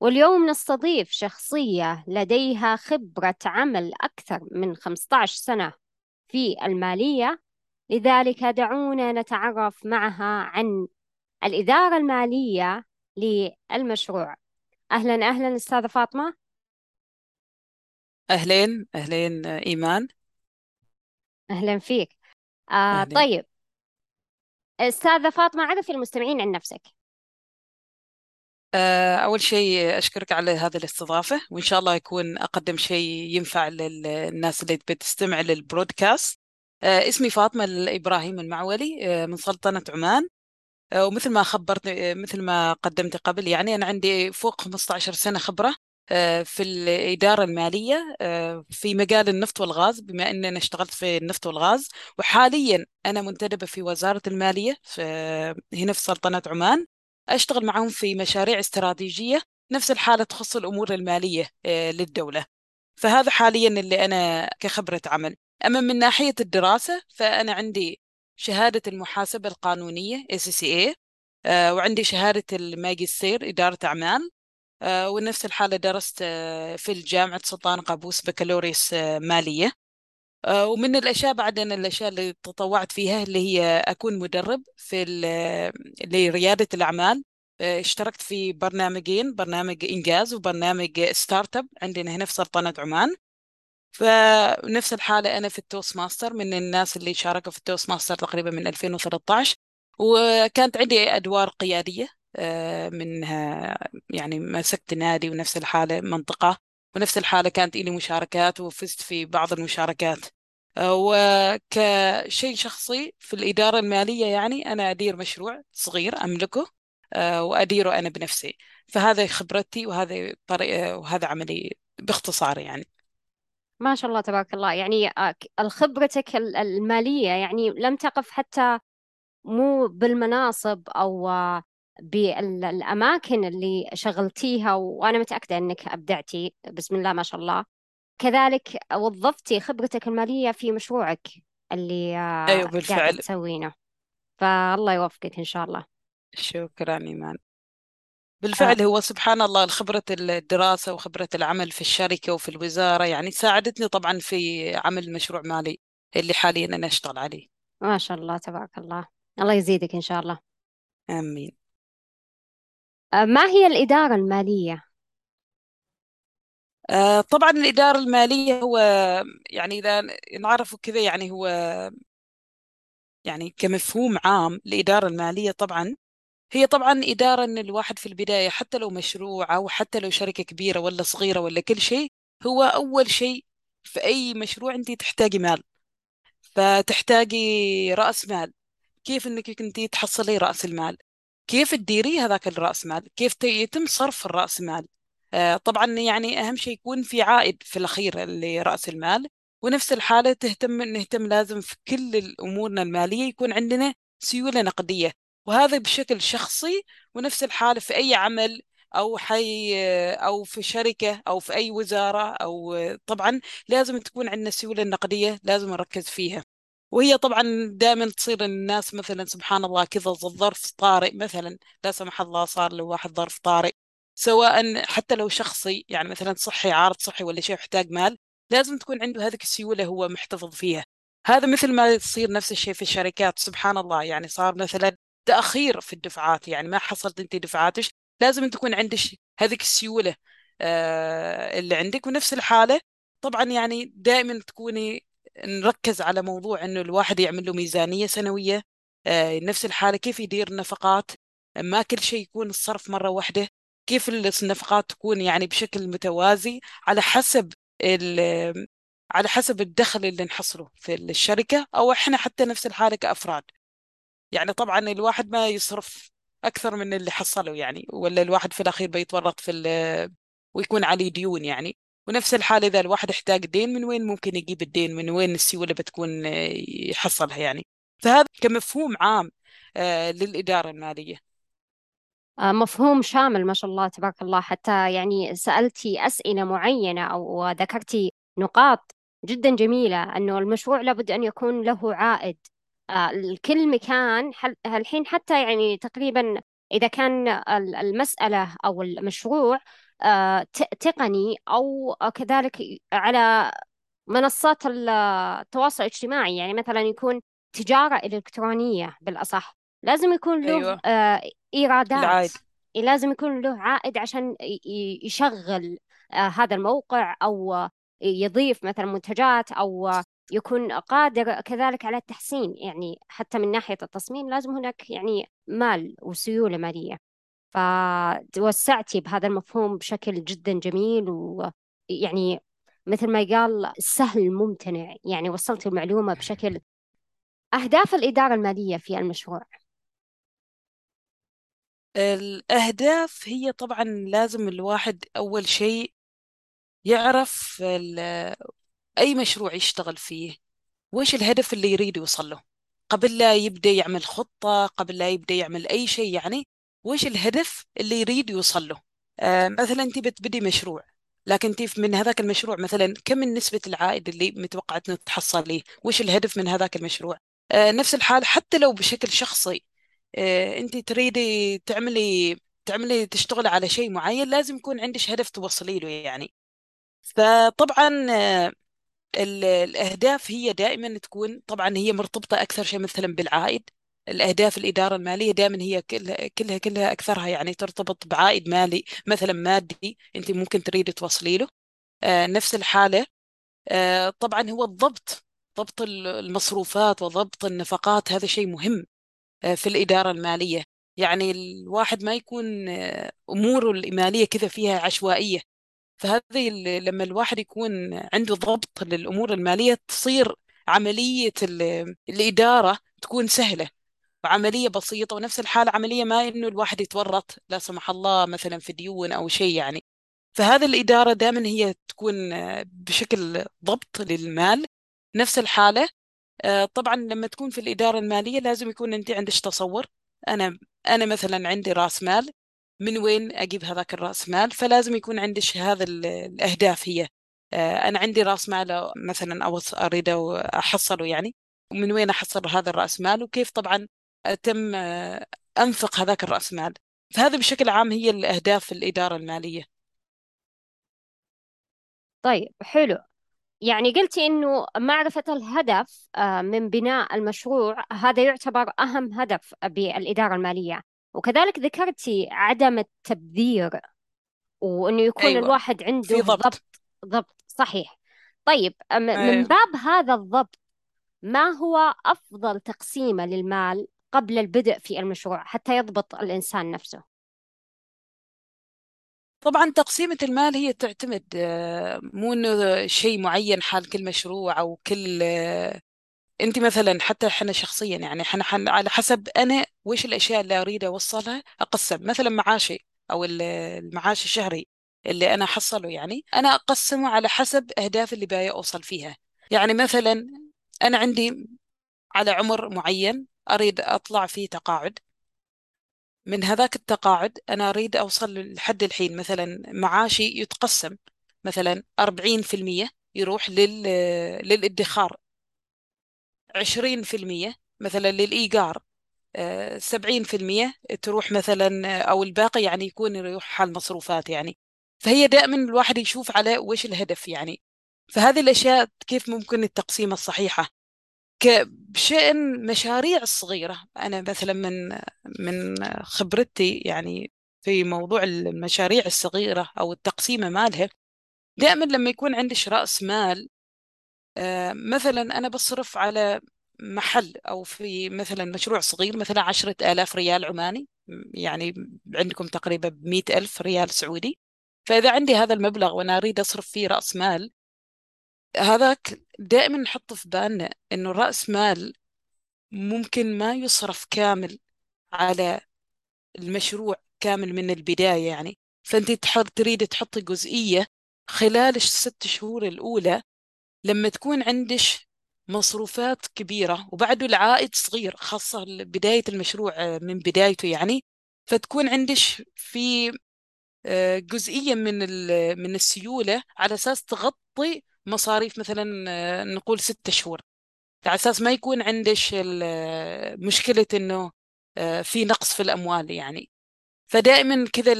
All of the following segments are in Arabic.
واليوم نستضيف شخصية لديها خبرة عمل أكثر من 15 سنة في المالية لذلك دعونا نتعرف معها عن الإدارة المالية للمشروع. أهلا أهلا أستاذة فاطمة. أهلين أهلين إيمان. أهلا فيك. آه أهلين. طيب. أستاذة فاطمة عرفي المستمعين عن نفسك. آه، أول شيء أشكرك على هذه الاستضافة وإن شاء الله يكون أقدم شيء ينفع للناس اللي بتستمع للبرودكاست. آه، اسمي فاطمة الإبراهيم المعولي آه، من سلطنة عمان. ومثل ما خبرت مثل ما قدمت قبل يعني أنا عندي فوق 15 سنة خبرة في الإدارة المالية في مجال النفط والغاز بما أني أنا اشتغلت في النفط والغاز. وحاليا أنا منتدبة في وزارة المالية في هنا في سلطنة عمان. أشتغل معهم في مشاريع استراتيجية نفس الحالة تخص الأمور المالية للدولة. فهذا حاليا اللي أنا كخبرة عمل. أما من ناحية الدراسة فأنا عندي شهادة المحاسبة القانونية ACCA آه، وعندي شهادة الماجستير إدارة أعمال آه، ونفس الحالة درست آه، في الجامعة سلطان قابوس بكالوريوس مالية. ومن الأشياء بعد أنا الأشياء اللي تطوعت فيها اللي هي أكون مدرب في لريادة الأعمال. اشتركت في برنامجين برنامج إنجاز وبرنامج Start Up عندنا هنا في سلطنة عمان. فنفس الحالة أنا في ال Toastmasters من الناس اللي شاركوا في ال Toastmasters تقريبا من 2013 وكانت عندي أدوار قيادية منها يعني مسكت نادي ونفس الحالة منطقة ونفس الحالة كانت لي مشاركات وفزت في بعض المشاركات. وكشيء شخصي في الإدارة المالية يعني أنا أدير مشروع صغير أملكه وأديره أنا بنفسي. فهذا خبرتي وهذا طريقة وهذا عملي باختصار يعني. ما شاء الله تبارك الله. يعني آه، خبرتك المالية يعني لم تقف حتى مو بالمناصب أو آه، بالأماكن اللي شغلتيها وأنا متأكدة أنك أبدعتي. بسم الله ما شاء الله. كذلك وظفتي خبرتك المالية في مشروعك اللي آه، أيوة قاعدة بالفعل. تسوينه. فالله يوفقك إن شاء الله. شكرا إيمان. بالفعل هو سبحان الله خبرة الدراسة وخبرة العمل في الشركة وفي الوزارة يعني ساعدتني طبعا في عمل مشروع مالي اللي حاليا أنا أشتغل عليه. ما شاء الله تبارك الله. الله يزيدك إن شاء الله. آمين. آه، ما هي الإدارة المالية؟ آه، طبعا الإدارة المالية هو يعني إذا نعرفه كذا يعني هو يعني كمفهوم عام الإدارة المالية طبعا هي طبعا إدارة إن الواحد في البداية حتى لو مشروع أو حتى لو شركة كبيرة ولا صغيرة ولا كل شيء هو أول شيء في أي مشروع أنت تحتاجي مال. فتحتاجي رأس مال. كيف إنك أنت تحصلي رأس المال؟ كيف تديري هذاك الرأس مال؟ كيف يتم صرف الرأس مال؟ طبعا يعني أهم شيء يكون في عائد في الأخير لرأس المال ونفس الحالة تهتم نهتم لازم في كل أمورنا المالية يكون عندنا سيولة نقدية وهذا بشكل شخصي ونفس الحالة في أي عمل أو حي أو في شركة أو في أي وزارة أو طبعا لازم تكون عندنا السيولة النقدية لازم نركز فيها. وهي طبعا دائما تصير الناس مثلا سبحان الله كذا ظرف طارئ مثلا لا سمح الله صار له واحد ظرف طارئ. سواء حتى لو شخصي يعني مثلا صحي عارض صحي ولا شيء يحتاج مال لازم تكون عنده هذه السيولة هو محتفظ فيها. هذا مثل ما يصير نفس الشيء في الشركات سبحان الله. يعني صار مثلا تأخير في الدفعات يعني ما حصلت أنت دفعاتك لازم تكون عندك هذه السيولة آه، اللي عندك. ونفس الحالة طبعا يعني دائما تكوني نركز على موضوع إنه الواحد يعمل له ميزانية سنوية آه، نفس الحالة كيف يدير النفقات ما كل شيء يكون الصرف مرة واحدة. كيف النفقات تكون يعني بشكل متوازي على حسب على حسب الدخل اللي نحصله في الشركة أو إحنا حتى نفس الحالة كأفراد. يعني طبعا الواحد ما يصرف أكثر من اللي حصله يعني ولا الواحد في الأخير بيتورط في ويكون عليه ديون يعني. ونفس الحال إذا الواحد احتاج دين من وين ممكن يجيب الدين؟ من وين السيولة بتكون آه، يحصلها يعني؟ فهذا كمفهوم عام آه، للإدارة المالية. مفهوم شامل ما شاء الله تبارك الله. حتى يعني سألتي أسئلة معينة أو ذكرتي نقاط جدا جميلة أنه المشروع لابد أن يكون له عائد. آه، كل مكان الحين حتى يعني تقريبا إذا كان المسألة أو المشروع آه، تقني أو كذلك على منصات التواصل الاجتماعي. يعني مثلا يكون تجارة إلكترونية بالأصح. لازم يكون له أيوة. آه، إيرادات. العائد. لازم يكون له عائد عشان يشغل هذا الموقع أو يضيف مثلا منتجات أو يكون قادر كذلك على التحسين. يعني حتى من ناحية التصميم لازم هناك يعني مال وسيولة مالية. فتوسعتي بهذا المفهوم بشكل جدا جميل ويعني مثل ما قال سهل ممتنع. يعني وصلت المعلومة بشكل أهداف الإدارة المالية في المشروع. الأهداف هي طبعا لازم الواحد أول شيء يعرف أي مشروع يشتغل فيه وش الهدف اللي يريد يوصل له؟ قبل لا يبدأ يعمل خطة قبل لا يبدأ يعمل أي شيء يعني وش الهدف اللي يريد يوصل له؟ آه مثلا أنت بتبدي مشروع لكن انت من هذاك المشروع مثلا كم من نسبة العائد اللي متوقعة انه تحصليه وش الهدف من هذاك المشروع؟ آه نفس الحال حتى لو بشكل شخصي انت تريدي تعملي تعملي تشتغل على شيء معين لازم يكون عندك هدف توصلي له يعني. فطبعا آه الأهداف هي دائما تكون طبعا هي مرتبطة أكثر شيء مثلا بالعائد. الأهداف الإدارة المالية دائما هي كلها كلها كلها أكثرها يعني ترتبط بعائد مالي مثلا مادي أنت ممكن تريد توصلي له. آه نفس الحالة آه طبعا هو الضبط ضبط المصروفات وضبط النفقات هذا شيء مهم. آه في الإدارة المالية. يعني الواحد ما يكون آه أموره المالية كذا فيها عشوائية. فهذه لما الواحد يكون عنده ضبط للأمور المالية تصير عملية الإدارة تكون سهلة وعملية بسيطة. ونفس الحالة عملية ما إنه الواحد يتورط لا سمح الله مثلا في ديون أو شيء يعني. فهذه الإدارة دائما هي تكون بشكل ضبط للمال. نفس الحالة آه، طبعا لما تكون في الإدارة المالية لازم يكون أنت عندك تصور. أنا أنا مثلا عندي رأس مال من وين أجيب هذاك الرأس مال؟ فلازم يكون عندي هذا الأهداف هي. آه، أنا عندي رأس مال مثلا أو أريد أحصله يعني ومن وين أحصل هذا الرأس مال؟ وكيف طبعا أتم آه، أنفق هذاك الرأس مال؟ فهذا بشكل عام هي الأهداف الإدارة المالية. طيب حلو. يعني قلتي إنه معرفة الهدف آه، من بناء المشروع هذا يعتبر أهم هدف بالإدارة المالية. وكذلك ذكرتي عدم التبذير وإنه يكون أيوة الواحد عنده في ضبط. ضبط ضبط صحيح. طيب من أيوة. باب هذا الضبط ما هو أفضل تقسيمة للمال قبل البدء في المشروع حتى يضبط الإنسان نفسه؟ طبعا تقسيمة المال هي تعتمد آه، مو إنه شيء معين حال كل مشروع أو كل آه، أنت مثلا حتى إحنا شخصيا يعني إحنا حن على حسب أنا وش الأشياء اللي أريد أوصلها أقسم. مثلا معاشي أو المعاش الشهري اللي أنا احصله يعني أنا أقسمه على حسب أهداف اللي باي أوصل فيها. يعني مثلا أنا عندي على عمر معين أريد أطلع فيه تقاعد. من هذاك التقاعد أنا أريد أوصل لحد الحين. مثلا معاشي يتقسم مثلا 40% يروح لل للإدخار 20% مثلا للإيجار آه، سبعين في المية تروح مثلا أو الباقي يعني يكون يروح على المصروفات يعني. فهي دائما الواحد يشوف على وش الهدف يعني. فهذه الأشياء كيف ممكن التقسيم الصحيحة؟ بشأن مشاريع الصغيرة أنا مثلا من من خبرتي يعني في موضوع المشاريع الصغيرة أو التقسيمة مالها دائما لما يكون عندك رأس مال آه، مثلا أنا بصرف على محل أو في مثلا مشروع صغير مثلا عشرة آلاف ريال عماني يعني عندكم تقريبا بمئة ألف ريال سعودي. فإذا عندي هذا المبلغ وأنا أريد أصرف فيه رأس مال هذاك دائما نحط في بالنا إنه رأس مال ممكن ما يصرف كامل على المشروع كامل من البداية يعني. فأنت تريد تحطي جزئية خلال الست شهور الأولى لما تكون عندش مصروفات كبيرة وبعده العائد صغير خاصة بداية المشروع آه، من بدايته يعني. فتكون عندش في آه، جزئية من من السيولة على أساس تغطي مصاريف مثلا آه، نقول ستة شهور. على أساس ما يكون عندش مشكلة إنه في نقص في الأموال يعني. فدائما كذا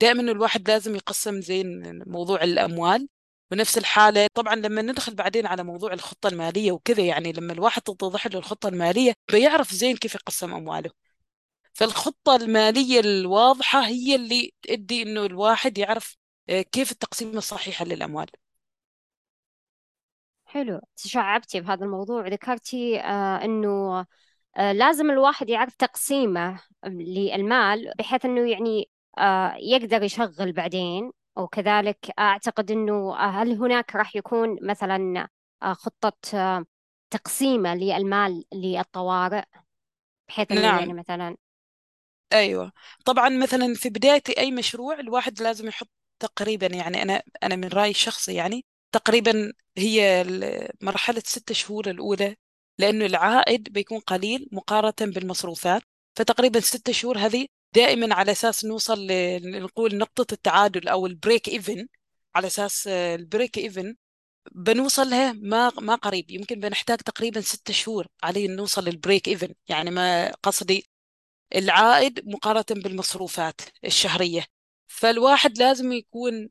دائما الواحد لازم يقسم زين موضوع الأموال. ونفس الحالة طبعا لما ندخل بعدين على موضوع الخطة المالية وكذا يعني لما الواحد تتضح له الخطة المالية بيعرف زين كيف يقسم أمواله. فالخطة المالية الواضحة هي اللي تؤدي إنه الواحد يعرف آه، كيف التقسيم الصحيحة للأموال. حلو. تشعبتي بهذا الموضوع ذكرتي آه إنه آه لازم الواحد يعرف تقسيمه للمال بحيث إنه يعني آه يقدر يشغل بعدين. وكذلك أعتقد أنه هل هناك راح يكون مثلا آه، خطة آه، تقسيمة للمال للطوارئ؟ بحيث يعني نعم. مثلا أيوه. طبعا مثلا في بداية أي مشروع الواحد لازم يحط تقريبا يعني أنا أنا من رايي الشخصي يعني تقريبا هي مرحلة ست شهور الأولى لأنه العائد بيكون قليل مقارنة بالمصروفات. فتقريبا ست شهور هذه دائما على أساس نوصل نقول نقطة التعادل أو ال break even على أساس ال break even بنوصل لها ما ما قريب يمكن بنحتاج تقريبا ستة شهور علي نوصل لل break even يعني ما قصدي العائد مقارنة بالمصروفات الشهرية. فالواحد لازم يكون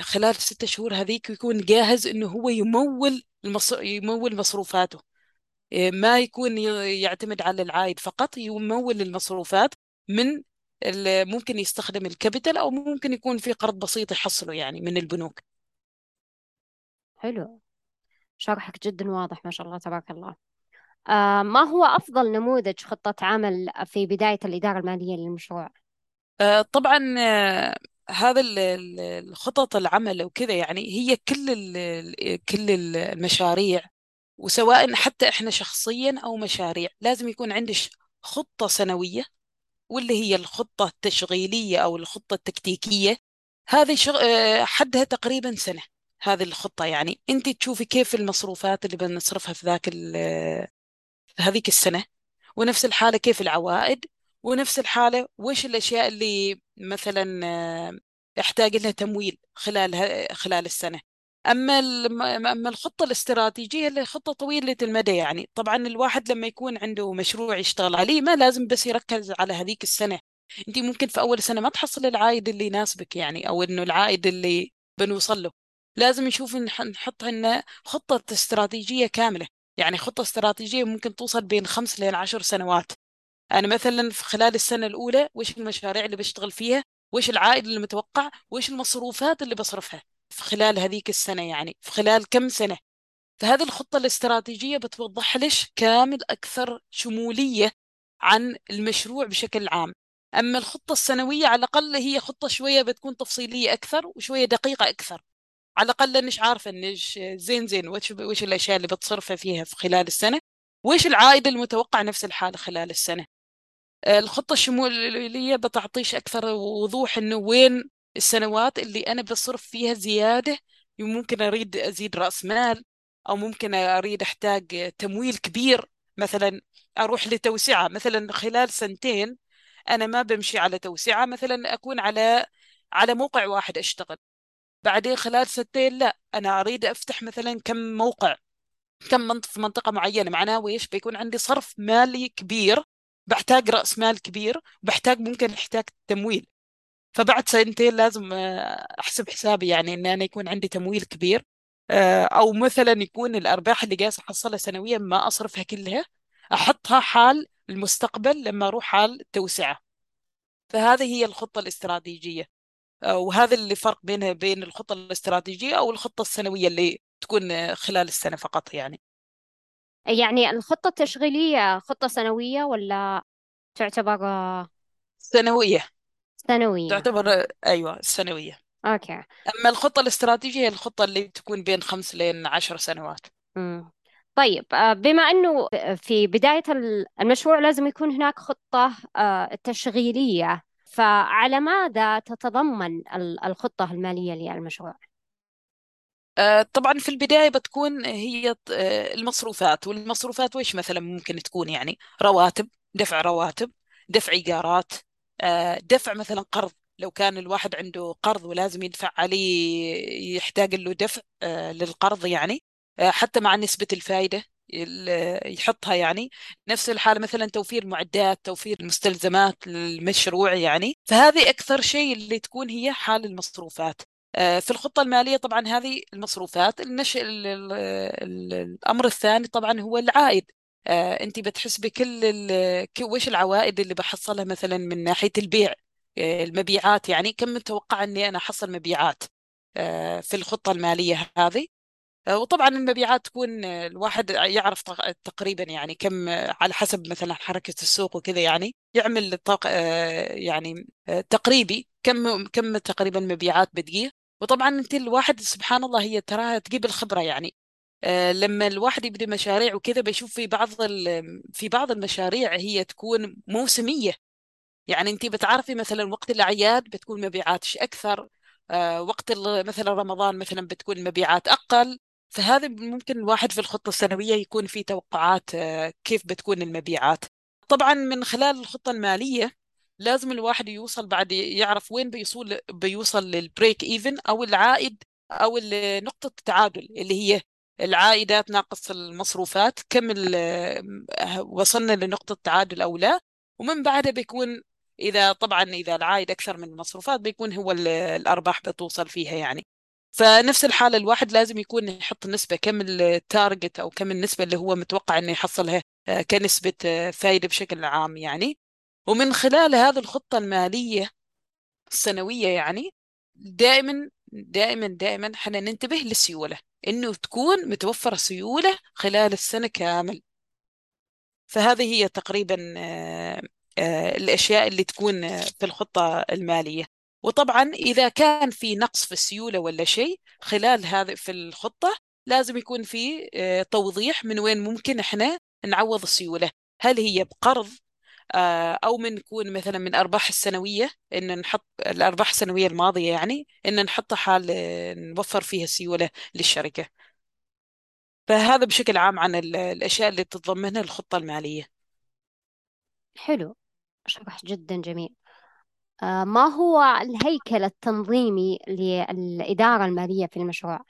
خلال ستة شهور هذيك يكون جاهز إنه هو يمول يمول مصروفاته. آه، ما يكون يعتمد على العائد فقط يمول المصروفات من ممكن يستخدم الكابيتال أو ممكن يكون في قرض بسيط يحصله يعني من البنوك. حلو. شرحك جدا واضح ما شاء الله تبارك الله. آه ما هو أفضل نموذج خطة عمل في بداية الإدارة المالية للمشروع؟ آه طبعا آه هذا الخطط العمل وكذا يعني هي كل كل المشاريع وسواء حتى إحنا شخصيا أو مشاريع لازم يكون عندش خطة سنوية واللي هي الخطة التشغيلية أو الخطة التكتيكية. هذه شغ... آه، حدها تقريبا سنة هذه الخطة. يعني أنت تشوفي كيف المصروفات اللي بنصرفها في ذاك ال... هذيك السنة ونفس الحالة كيف العوائد ونفس الحالة وش الأشياء اللي مثلا آه، يحتاج لها تمويل خلال خلال السنة. أما أما الخطة الاستراتيجية اللي خطة طويلة المدى يعني طبعا الواحد لما يكون عنده مشروع يشتغل عليه ما لازم بس يركز على هذيك السنة. أنت ممكن في أول سنة ما تحصل العائد اللي يناسبك يعني أو إنه العائد اللي بنوصل له. لازم نشوف نحط لنا خطة استراتيجية كاملة. يعني خطة استراتيجية ممكن توصل بين خمس لين عشر سنوات. أنا مثلا في خلال السنة الأولى وش المشاريع اللي بشتغل فيها؟ وش العائد المتوقع وش المصروفات اللي بصرفها؟ في خلال هذيك السنة يعني في خلال كم سنة؟ فهذه الخطة الاستراتيجية بتوضح لش كامل أكثر شمولية عن المشروع بشكل عام. أما الخطة السنوية على الأقل هي خطة شوية بتكون تفصيلية أكثر وشوية دقيقة أكثر. على الأقل إنش عارفة إنش زين زين وش, وش الأشياء اللي بتصرفها فيها في خلال السنة؟ وإيش العائد المتوقع نفس الحالة خلال السنة؟ الخطة الشمولية بتعطيش أكثر وضوح إنه وين السنوات اللي أنا بصرف فيها زيادة ممكن أريد أزيد رأس مال أو ممكن أريد أحتاج تمويل كبير. مثلا أروح لتوسعة مثلا خلال سنتين أنا ما بمشي على توسعة مثلا أكون على على موقع واحد أشتغل. بعدين خلال سنتين لا أنا أريد أفتح مثلا كم موقع كم منطقة في منطقة معينة. معناه ويش بيكون عندي صرف مالي كبير بحتاج رأس مال كبير بحتاج ممكن احتاج تمويل. فبعد سنتين لازم آه، أحسب حسابي يعني إن أنا يكون عندي تمويل كبير. آه، أو مثلا يكون الأرباح اللي قاعد احصلها سنويا ما أصرفها كلها أحطها حال المستقبل لما أروح حال التوسعه فهذه هي الخطة الاستراتيجية. آه، وهذا اللي فرق بينها بين الخطة الاستراتيجية أو الخطة السنوية اللي تكون خلال السنة فقط يعني. يعني الخطة التشغيلية خطة سنوية ولا تعتبر سنوية. سنوية؟ تعتبر أيوة السنوية أوكي. أما الخطة الاستراتيجية هي الخطة اللي تكون بين خمس لين عشر سنوات. مم. طيب آه، بما أنه في بداية المشروع لازم يكون هناك خطة آه، تشغيلية فعلى ماذا تتضمن الخطة المالية للمشروع؟ آه، طبعا في البداية بتكون هي آه، المصروفات. والمصروفات وإيش مثلا ممكن تكون يعني؟ رواتب دفع رواتب دفع إيجارات آه، دفع مثلا قرض. لو كان الواحد عنده قرض ولازم يدفع عليه يحتاج له دفع للقرض يعني حتى مع نسبة الفائدة يحطها يعني. نفس الحالة مثلا توفير معدات توفير مستلزمات للمشروع يعني. فهذه أكثر شيء اللي تكون هي حال المصروفات. في الخطة المالية طبعا هذه المصروفات النش... الأمر الثاني طبعا هو العائد. آه، أنت بتحسبي كل ال... وش العوائد اللي بحصلها مثلا من ناحية البيع؟ آه، المبيعات يعني كم متوقع أني أنا أحصل مبيعات؟ في الخطة المالية هذه. وطبعا المبيعات تكون الواحد يعرف تقريبا يعني كم على حسب مثلا حركة السوق وكذا يعني يعمل يعني تقريبي كم كم تقريبا مبيعات بتجيه؟ وطبعا أنت الواحد سبحان الله هي تراها تجيب الخبرة يعني. آه، لما الواحد يبدأ مشاريع وكذا بيشوف في بعض في بعض المشاريع هي تكون موسمية. يعني أنت بتعرفي مثلا وقت الأعياد بتكون مبيعاتش أكثر؟ آه، وقت مثلا رمضان مثلا بتكون مبيعات أقل. فهذا ممكن الواحد في الخطة السنوية يكون في توقعات آه، كيف بتكون المبيعات. طبعا من خلال الخطة المالية لازم الواحد يوصل بعد يعرف وين بيوصل بيوصل للبريك ايفن أو العائد أو نقطة التعادل اللي هي العائدات ناقص المصروفات كم وصلنا لنقطة تعادل أو لا. ومن بعدها بيكون إذا طبعا إذا العائد أكثر من المصروفات بيكون هو الأرباح بتوصل فيها يعني. فنفس الحالة الواحد لازم يكون يحط نسبة كم التارجت أو كم النسبة اللي هو متوقع أنه يحصلها آه، كنسبة آه، فائدة بشكل عام يعني. ومن خلال هذه الخطة المالية السنوية يعني دائما دائما دائما إحنا ننتبه للسيولة إنه تكون متوفرة سيولة خلال السنة كامل. فهذه هي تقريبا آه، آه، الأشياء اللي تكون آه، في الخطة المالية. وطبعا إذا كان في نقص في السيولة ولا شيء خلال هذا في الخطة لازم يكون في توضيح من وين ممكن إحنا نعوض السيولة. هل هي بقرض آه، أو من يكون مثلا من أرباح السنوية إن نحط الأرباح السنوية الماضية يعني إن نحطها حال نوفر فيها سيولة للشركة. فهذا بشكل عام عن الأشياء اللي تتضمنها الخطة المالية. حلو. شرح جدا جميل. آه، ما هو الهيكل التنظيمي للإدارة المالية في المشروع؟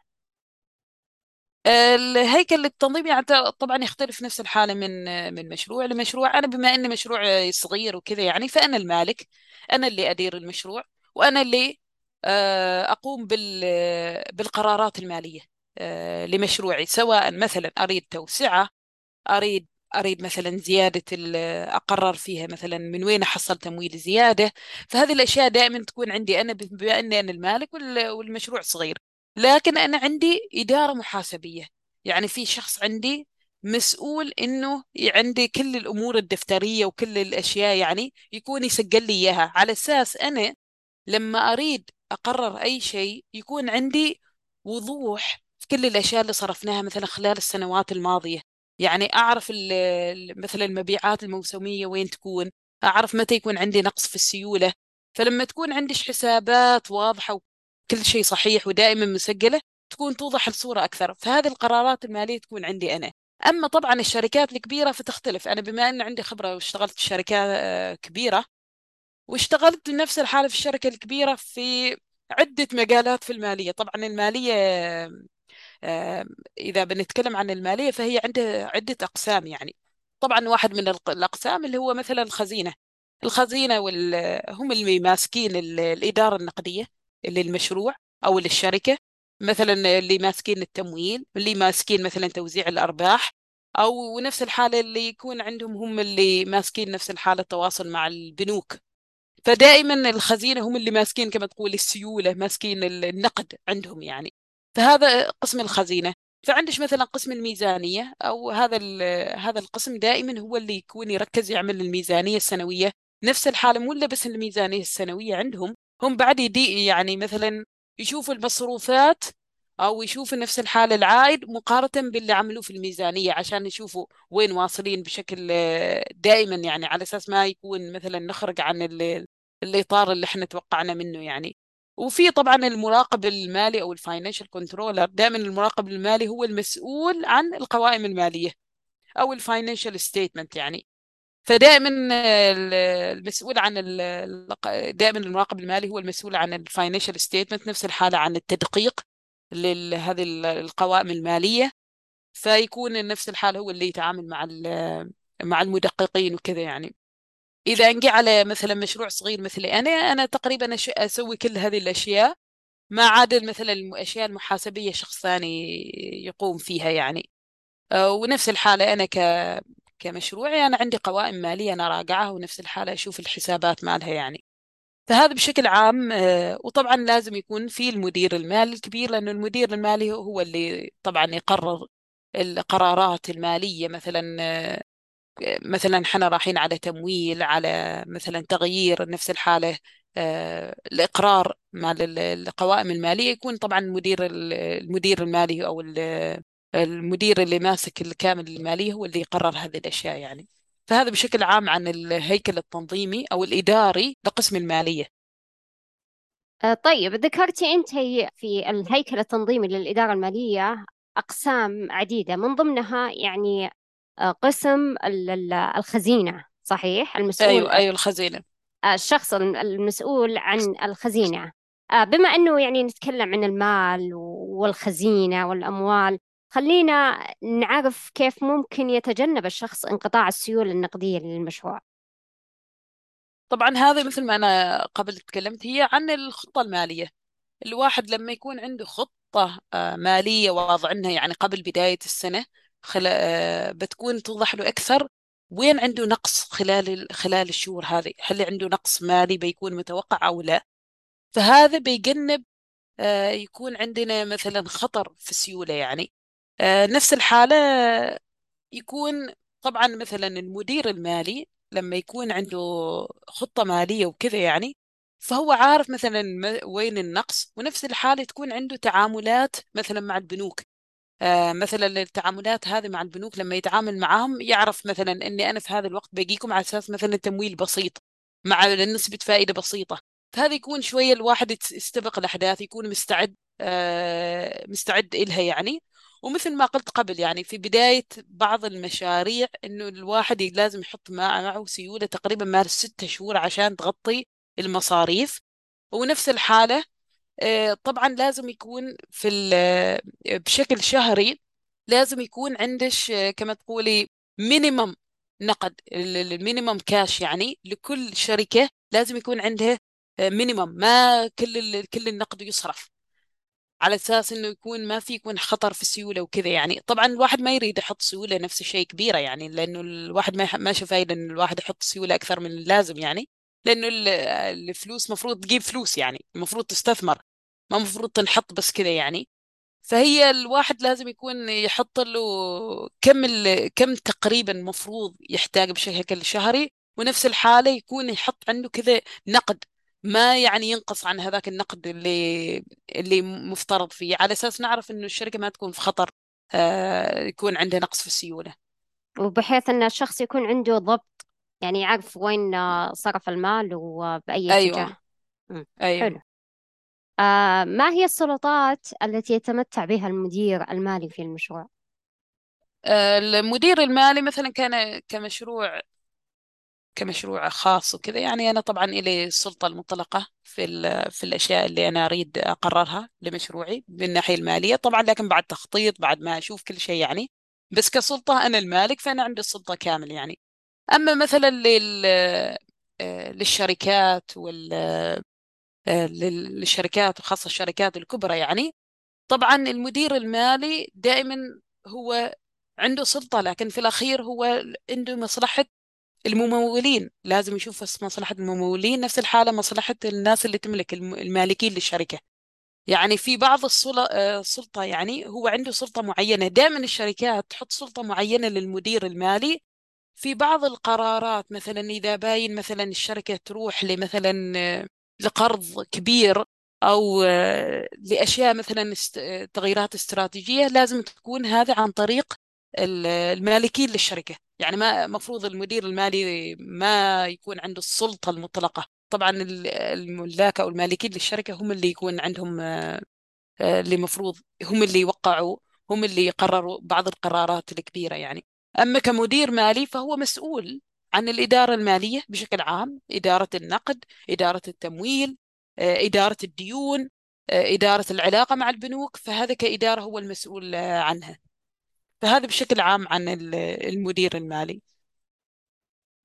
الهيكل التنظيمي يعني طبعا يختلف نفس الحالة من من مشروع لمشروع. أنا بما أني مشروع صغير وكذا يعني فأنا المالك أنا اللي أدير المشروع وأنا اللي آه، أقوم بالقرارات المالية آه، لمشروعي. سواء مثلا أريد توسعة أريد أريد مثلا زيادة أقرر فيها مثلا من وين أحصل تمويل زيادة. فهذه الأشياء دائما تكون عندي أنا بما أني أنا المالك والمشروع صغير. لكن أنا عندي إدارة محاسبية. يعني في شخص عندي مسؤول إنه عندي كل الأمور الدفترية وكل الأشياء يعني يكون يسجل لي إياها. على أساس أنا لما أريد أقرر أي شيء يكون عندي وضوح في كل الأشياء اللي صرفناها مثلا خلال السنوات الماضية. يعني أعرف مثلا المبيعات الموسمية وين تكون أعرف متى يكون عندي نقص في السيولة. فلما تكون عندي حسابات واضحة كل شيء صحيح ودائما مسجلة تكون توضح الصورة أكثر. فهذه القرارات المالية تكون عندي أنا. أما طبعا الشركات الكبيرة فتختلف. أنا بما أن عندي خبرة واشتغلت في شركات آه، كبيرة واشتغلت بنفس الحالة في الشركة الكبيرة في عدة مجالات في المالية. طبعا المالية آه، إذا بنتكلم عن المالية فهي عندها عدة أقسام يعني. طبعا واحد من الأقسام اللي هو مثلا الخزينة. الخزينة. هم اللي ماسكين الإدارة النقدية. للمشروع أو للشركة مثلا اللي ماسكين التمويل اللي ماسكين مثلا توزيع الأرباح أو نفس الحالة اللي يكون عندهم هم اللي ماسكين نفس الحالة التواصل مع البنوك. فدائما الخزينة هم اللي ماسكين كما تقول السيولة ماسكين النقد عندهم يعني. فهذا قسم الخزينة. فعندش مثلا قسم الميزانية أو هذا هذا القسم دائما هو اللي يكون يركز يعمل الميزانية السنوية. نفس الحالة مو بس الميزانية السنوية عندهم هم بعد يدي يعني مثلا يشوفوا المصروفات أو يشوفوا نفس الحالة العائد مقارنة باللي عملوه في الميزانية عشان يشوفوا وين واصلين بشكل دائما يعني على أساس ما يكون مثلا نخرج عن الإطار اللي إحنا توقعنا منه يعني. وفي طبعا المراقب المالي أو ال financial controller دائما المراقب المالي هو المسؤول عن القوائم المالية أو ال financial statement يعني. فدائما المسؤول عن دائما المراقب المالي هو المسؤول عن ال financial statement نفس الحالة عن التدقيق لهذه القوائم المالية. فيكون نفس الحالة هو اللي يتعامل مع مع المدققين وكذا يعني. إذا نجي على مثلا مشروع صغير مثلي أنا أنا تقريبا أسوي كل هذه الأشياء ما عدا مثلا الأشياء المحاسبية شخص ثاني يقوم فيها يعني. آه، ونفس الحالة أنا ك كمشروعي أنا عندي قوائم مالية أنا راجعها ونفس الحالة أشوف الحسابات مالها يعني. فهذا بشكل عام آه، وطبعا لازم يكون في المدير المالي الكبير لأنه المدير المالي هو اللي طبعا يقرر القرارات المالية مثلا آه، مثلا إحنا رايحين على تمويل على مثلا تغيير نفس الحالة آه، الإقرار مال القوائم المالية يكون طبعا المدير المدير المالي أو المدير اللي ماسك الكامل المالية هو اللي يقرر هذه الأشياء يعني. فهذا بشكل عام عن الهيكل التنظيمي أو الإداري لقسم المالية. آه، طيب ذكرتي أنت في الهيكل التنظيمي للإدارة المالية أقسام عديدة. من ضمنها يعني آه، قسم الخزينة صحيح؟ المسؤول أيوة أيوة الخزينة. آه، الشخص المسؤول عن الخزينة. بما أنه يعني نتكلم عن المال والخزينة والأموال خلينا نعرف كيف ممكن يتجنب الشخص انقطاع السيولة النقدية للمشروع. طبعا هذا مثل ما أنا قبل تكلمت هي عن الخطة المالية. الواحد لما يكون عنده خطة آه، مالية واضع عنها يعني قبل بداية السنة خل... آه، بتكون توضح له أكثر وين عنده نقص خلال خلال الشهور هذه. هل عنده نقص مالي بيكون متوقع أو لا؟ فهذا بيجنب آه، يكون عندنا مثلا خطر في السيولة يعني. آه، نفس الحالة يكون طبعا مثلا المدير المالي لما يكون عنده خطة مالية وكذا يعني فهو عارف مثلا وين النقص ونفس الحالة تكون عنده تعاملات مثلا مع البنوك. آه مثلا التعاملات هذه مع البنوك لما يتعامل معهم يعرف مثلا إني أنا في هذا الوقت بجيكم على أساس مثلا تمويل بسيط مع نسبة فائدة بسيطة. فهذا يكون شوية الواحد يستبق الأحداث يكون مستعد آه مستعد إلها يعني. ومثل ما قلت قبل يعني في بداية بعض المشاريع إنه الواحد لازم يحط معه سيولة تقريبا مال ستة شهور عشان تغطي المصاريف. ونفس الحالة آه، طبعا لازم يكون في بشكل شهري لازم يكون عندش آه، كما تقولي minimum نقد ال minimum cash يعني لكل شركة لازم يكون عندها minimum آه، ما كل كل النقد يصرف. على أساس إنه يكون ما في يكون خطر في السيوله وكذا يعني. طبعا الواحد ما يريد يحط سيولة نفس الشيء كبيرة يعني لأنه الواحد ما ما شاف فايدة إن الواحد يحط سيولة أكثر من اللازم يعني. لأنه الفلوس مفروض تجيب فلوس يعني المفروض تستثمر ما مفروض تنحط بس كذا يعني. فهي الواحد لازم يكون يحط له كم كم تقريبا مفروض يحتاج بشكل شهري ونفس الحالة يكون يحط عنده كذا نقد ما يعني ينقص عن هذاك النقد اللي اللي مفترض فيه على أساس نعرف إنه الشركة ما تكون في خطر آه، يكون عنده نقص في السيولة وبحيث إن الشخص يكون عنده ضبط يعني يعرف وين صرف المال وبأي أيوة. اتجاه أيوة. حلو آه ما هي السلطات التي يتمتع بها المدير المالي في المشروع؟ آه المدير المالي مثلا كان كمشروع كمشروع خاص وكذا. يعني أنا طبعا إلي السلطة المطلقة في في الأشياء اللي أنا أريد أقررها لمشروعي من الناحية المالية. طبعا لكن بعد تخطيط بعد ما أشوف كل شيء يعني. بس كسلطة أنا المالك فأنا عندي السلطة كامل يعني. أما مثلا لل آه، للشركات وال آه، للشركات وخاصة الشركات الكبرى يعني. طبعا المدير المالي دائما هو عنده سلطة لكن في الأخير هو عنده مصلحة الممولين. لازم يشوف مصلحة الممولين نفس الحالة مصلحة الناس اللي تملك المالكين للشركة. يعني في بعض آه، السلطة يعني هو عنده سلطة معينة. دائما الشركات تحط سلطة معينة للمدير المالي. في بعض القرارات مثلا إذا باين مثلا الشركة تروح لمثلا آه، لقرض كبير أو آه، لأشياء مثلا تغييرات استراتيجية لازم تكون هذا عن طريق المالكين للشركة. يعني ما مفروض المدير المالي ما يكون عنده السلطة المطلقة. طبعا ال- الملاك أو المالكين للشركة هم اللي يكون عندهم آه، آه، اللي مفروض هم اللي يوقعوا هم اللي يقرروا بعض القرارات الكبيرة يعني. أما كمدير مالي فهو مسؤول عن الإدارة المالية بشكل عام إدارة النقد إدارة التمويل آه، إدارة الديون إدارة العلاقة مع البنوك. فهذا كإدارة هو المسؤول عنها. فهذا بشكل عام عن ال- المدير المالي.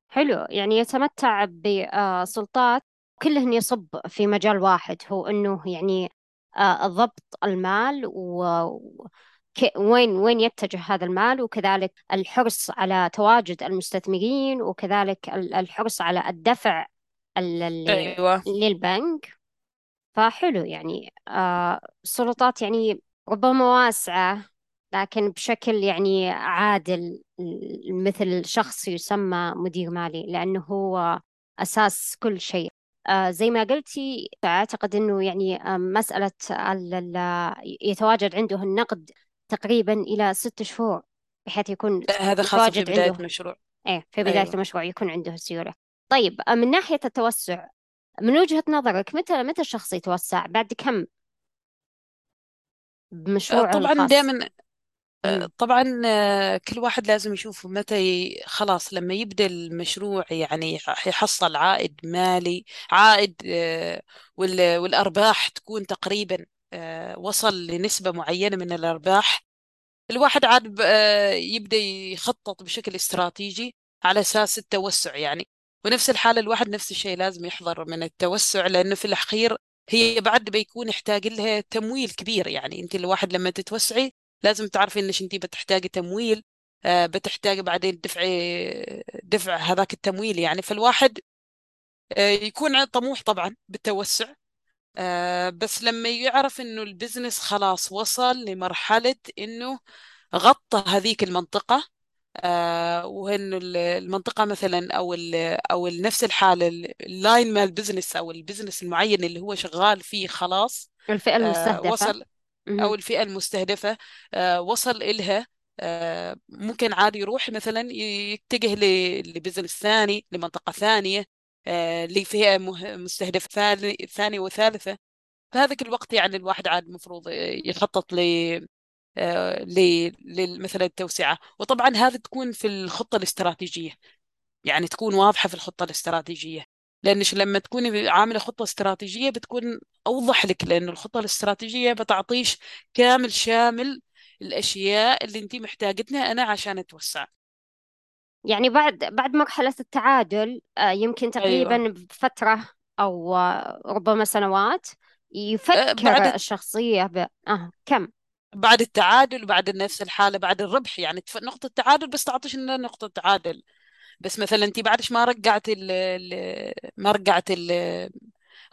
حلو. يعني يتمتع بسلطات كلهن يصب في مجال واحد هو إنه يعني آه، ضبط المال وين وين يتجه هذا المال وكذلك الحرص على تواجد المستثمرين وكذلك ال- الحرص على الدفع ال- ال- أيوه. للبنك. فحلو يعني آه، السلطات يعني ربما واسعة. لكن بشكل يعني عادل مثل شخص يسمى مدير مالي لأنه هو أساس كل شيء. آه، زي ما قلتي أعتقد أنه يعني آه، مسألة يتواجد عنده النقد تقريبا إلى ست شهور بحيث يكون هذا خاصة في بداية عنده. المشروع. إيه في بداية أيوه. المشروع يكون عنده سيولة طيب آه، من ناحية التوسع من وجهة نظرك متى متى الشخص يتوسع؟ بعد كم؟ بمشروعه طبعا الخاص. دائما امم طبعا آه، كل واحد لازم يشوف متى ي- خلاص لما يبدأ المشروع يعني يحصل عائد مالي عائد آه، وال- والأرباح تكون تقريبا آه، وصل لنسبة معينة من الأرباح. الواحد عاد ب- آه، يبدأ يخطط بشكل استراتيجي على أساس التوسع يعني. ونفس الحالة الواحد نفس الشيء لازم يحذر من التوسع لأنه في الأخير هي بعد بيكون يحتاج لها تمويل كبير يعني. أنت الواحد لما تتوسعي لازم تعرفي إنك أنت بتحتاجي تمويل آه، بتحتاجي بعدين دفع دفع هذاك التمويل يعني. فالواحد آه، يكون طموح طبعا بالتوسع آه، بس لما يعرف إنه ال business خلاص وصل لمرحلة إنه غطى هذيك المنطقة ال- المنطقة مثلا ال أو ال- نفس الحالة ال- ال line مال ال business أو ال business المعين اللي هو شغال فيه خلاص الفئة المستهدفة. وصل أو الفئة المستهدفة آه وصل إلها آه ممكن عادي يروح مثلا يتجه لبزنس ثاني لمنطقة ثانية آه لفئة مستهدفة ثاني- ثانية وثالثة. فهذاك الوقت يعني الواحد عاد المفروض يخطط ل- مثلا التوسعة. وطبعا هذا تكون في الخطة الاستراتيجية. يعني تكون واضحة في الخطة الاستراتيجية. لأنش لما تكوني عاملة خطة استراتيجية بتكون أوضح لك لأن الخطة الاستراتيجية بتعطيش كامل شامل الأشياء اللي أنت محتاجتها أنا عشان أتوسع. يعني بعد بعد مرحلة التعادل آه، يمكن تقريبا أيوة. بفترة أو آه، ربما سنوات أه، يفكر بعد الشخصية ب آه كم؟ بعد التعادل بعد نفس الحالة بعد الربح يعني نقطة تعادل بس تعطيش لنا نقطة تعادل. بس مثلا انت بعدش ما رجعت ال ما رجعت ال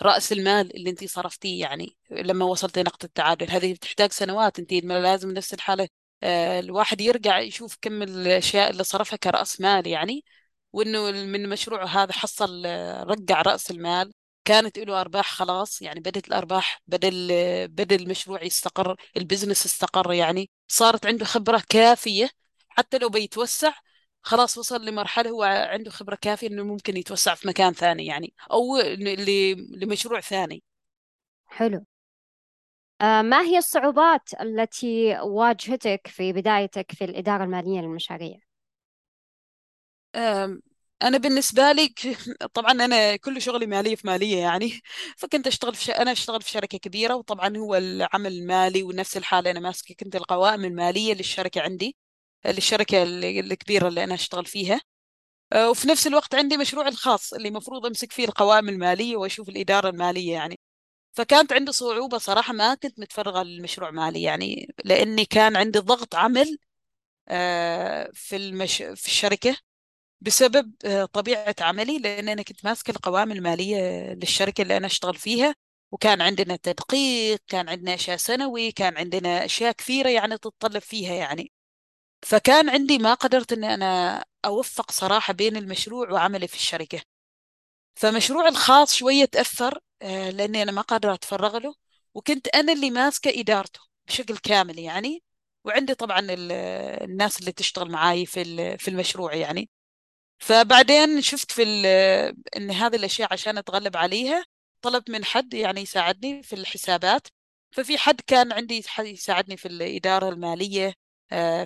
رأس المال اللي انت صرفتيه يعني لما وصلت لنقطة التعادل هذه بتحتاج سنوات انت لازم نفس الحالة آه، الواحد يرجع يشوف كم الأشياء اللي صرفها كرأس مال يعني وإنه من مشروعه هذا حصل آه، رجع رأس المال كانت له أرباح خلاص يعني بدت الأرباح بدل بدل المشروع يستقر البزنس استقر يعني صارت عنده خبرة كافية حتى لو بيتوسع خلاص وصل لمرحلة هو عنده خبرة كافية إنه ممكن يتوسع في مكان ثاني يعني ل- لمشروع ثاني. حلو. آه ما هي الصعوبات التي واجهتك في بدايتك في الإدارة المالية للمشاريع؟ أم، أنا بالنسبة لي طبعا أنا كل شغلي مالية في مالية يعني فكنت أشتغل في ش... أنا أشتغل في شركة كبيرة وطبعا هو العمل المالي ونفس الحالة أنا ماسكة كنت القوائم المالية للشركة عندي. للشركة ال- الكبيرة اللي أنا أشتغل فيها. أه، وفي نفس الوقت عندي مشروعي الخاص اللي المفروض أمسك فيه القوائم المالية وأشوف الإدارة المالية يعني. فكانت عندي صعوبة صراحة ما كنت متفرغة للمشروع مالي يعني لأني كان عندي ضغط عمل أه، في المش... في الشركة بسبب آه، طبيعة عملي لأن أنا كنت ماسكة القوائم المالية للشركة اللي أنا أشتغل فيها. وكان عندنا تدقيق كان عندنا أشياء سنوي كان عندنا أشياء كثيرة يعني تتطلب فيها يعني. فكان عندي ما قدرت أن أنا أوفق صراحة بين المشروع وعملي في الشركة. فمشروعي الخاص شوية تأثر آه، لأني أنا ما قادرة أتفرغ له وكنت أنا اللي ماسكة إدارته بشكل كامل يعني. وعندي طبعا ال- الناس اللي تشتغل معاي في في المشروع يعني. فبعدين شفت في إن هذه الأشياء عشان أتغلب عليها طلبت من حد يعني يساعدني في الحسابات. ففي حد كان عندي يساعدني في الإدارة المالية آه،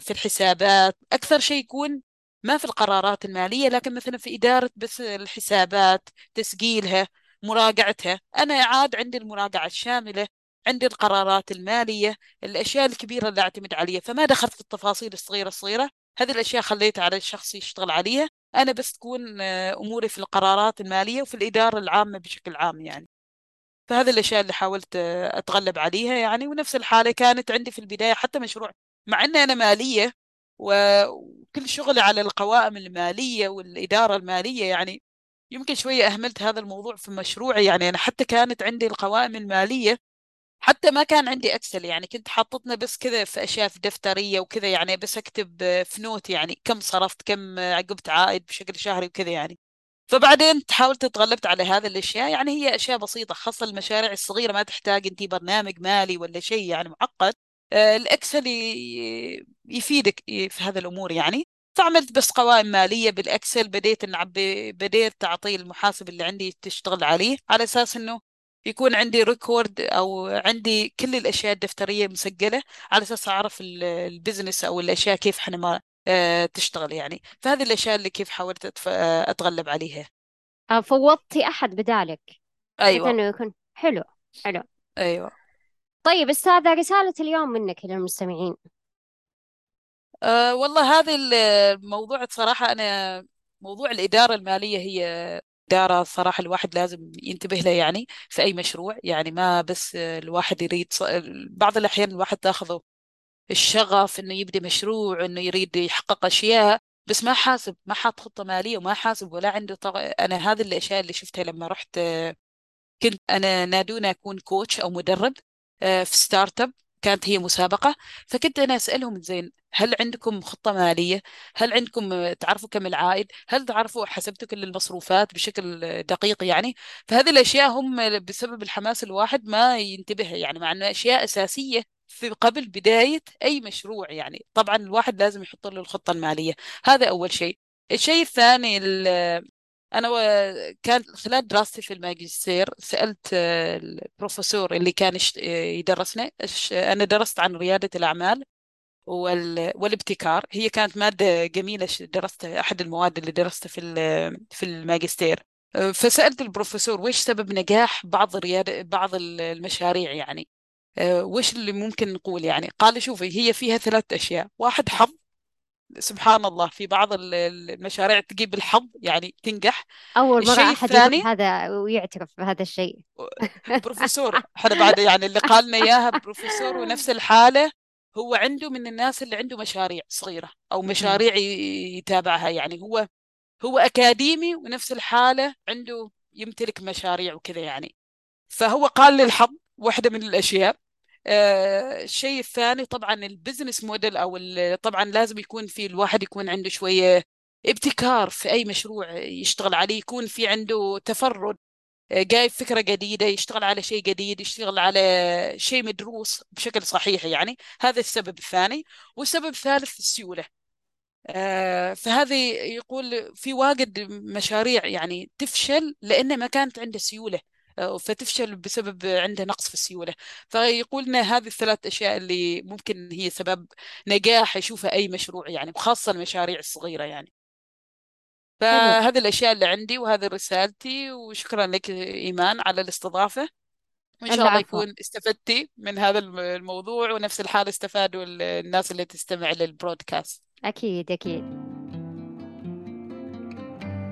في الحسابات. أكثر شيء يكون ما في القرارات المالية لكن مثلا في إدارة بس الحسابات تسجيلها مراجعتها. أنا عاد عندي المراجعة الشاملة عندي القرارات المالية الأشياء الكبيرة اللي أعتمد عليها. فما دخلت في التفاصيل الصغيرة الصغيرة. هذه الأشياء خليتها على الشخص يشتغل عليها. أنا بس تكون آه، أموري في القرارات المالية وفي الإدارة العامة بشكل عام يعني. فهذه الأشياء اللي حاولت آه، أتغلب عليها يعني. ونفس الحالة كانت عندي في البداية حتى مشروع مع أن أنا مالية وكل شغلي على القوائم المالية والإدارة المالية يعني يمكن شوية أهملت هذا الموضوع في مشروعي يعني أنا حتى كانت عندي القوائم المالية حتى ما كان عندي Excel يعني كنت حاطتنا بس كذا في أشياء في دفترية وكذا يعني بس أكتب في note يعني كم صرفت كم عقبت عائد بشكل شهري وكذا يعني. فبعدين حاولت تغلبت على هذه الأشياء يعني هي أشياء بسيطة خاصة المشاريع الصغيرة ما تحتاج انت برنامج مالي ولا شيء يعني معقد. ال Excel يفيدك في هذه الأمور يعني. فعملت بس قوائم مالية بال Excel بديت نعبي بديت أعطي المحاسب اللي عندي تشتغل عليه على أساس إنه يكون عندي record أو عندي كل الأشياء الدفترية مسجلة على أساس أعرف ال business أو الأشياء كيف إحنا ما آه، تشتغل يعني. فهذه الأشياء اللي كيف حاولت آه، أتغلب عليها. آه، فوضتي أحد بدالك. أيوه. إنه يكون حلو حلو. أيوه. طيب أستاذة رسالة اليوم منك للمستمعين. أه والله هذه الموضوع صراحة أنا موضوع الإدارة المالية هي إدارة صراحة الواحد لازم ينتبه له يعني في أي مشروع. يعني ما بس الواحد يريد بعض الأحيان الواحد تاخذه الشغف إنه يبدي مشروع إنه يريد يحقق أشياء بس ما حاسب ما حاط خطة مالية وما حاسب ولا عنده طغ... أنا هذه الأشياء اللي شفتها لما رحت كنت أنا نادوني أكون coach أو مدرب. في startup كانت هي مسابقة فكنت أنا أسألهم زين هل عندكم خطة مالية؟ هل عندكم تعرفوا كم العائد؟ هل تعرفوا حسبتوا كل المصروفات بشكل دقيق يعني؟ فهذه الأشياء هم بسبب الحماس الواحد ما ينتبه يعني مع أنه أشياء أساسية في قبل بداية أي مشروع يعني طبعا الواحد لازم يحط له الخطة المالية هذا أول شيء الشيء الثاني أنا كان خلال دراستي في الماجستير سألت البروفيسور اللي كان يدرسنا أنا درست عن ريادة الأعمال والابتكار. هي كانت مادة جميلة درست أحد المواد اللي درستها في في الماجستير. فسألت البروفيسور وش سبب نجاح بعض الريادة بعض المشاريع يعني؟ وش اللي ممكن نقول يعني؟ قال شوفي هي فيها ثلاث أشياء. واحد حظ. سبحان الله في بعض المشاريع تجيب الحظ يعني تنجح. أول مرة أحد يقول هذا ويعترف بهذا الشيء. بروفيسور إحنا بعد يعني اللي قال لنا إياها بروفيسور ونفس الحالة هو عنده من الناس اللي عنده مشاريع صغيرة أو مشاريع يتابعها يعني هو هو أكاديمي ونفس الحالة عنده يمتلك مشاريع وكذا يعني. فهو قال للحظ واحدة من الأشياء آه، الشيء الثاني طبعا البزنس موديل أو طبعا لازم يكون في الواحد يكون عنده شوية ابتكار في أي مشروع يشتغل عليه يكون في عنده تفرد آه، جايب فكرة جديدة يشتغل على شيء جديد يشتغل على شيء مدروس بشكل صحيح يعني. هذا السبب الثاني. والسبب الثالث السيولة. آه، فهذه يقول في واجد مشاريع يعني تفشل لأن ما كانت عنده سيولة. فتفشل بسبب عنده نقص في السيولة. فيقول لنا هذه الثلاث أشياء اللي ممكن هي سبب نجاح يشوفها أي مشروع يعني وخاصة المشاريع الصغيرة يعني. فهذه الأشياء اللي عندي وهذه رسالتي وشكرا لك إيمان على الاستضافة. وإن شاء الله يكون استفدتي من هذا الموضوع ونفس الحال استفادوا الناس اللي تستمع للبرودكاست. أكيد أكيد.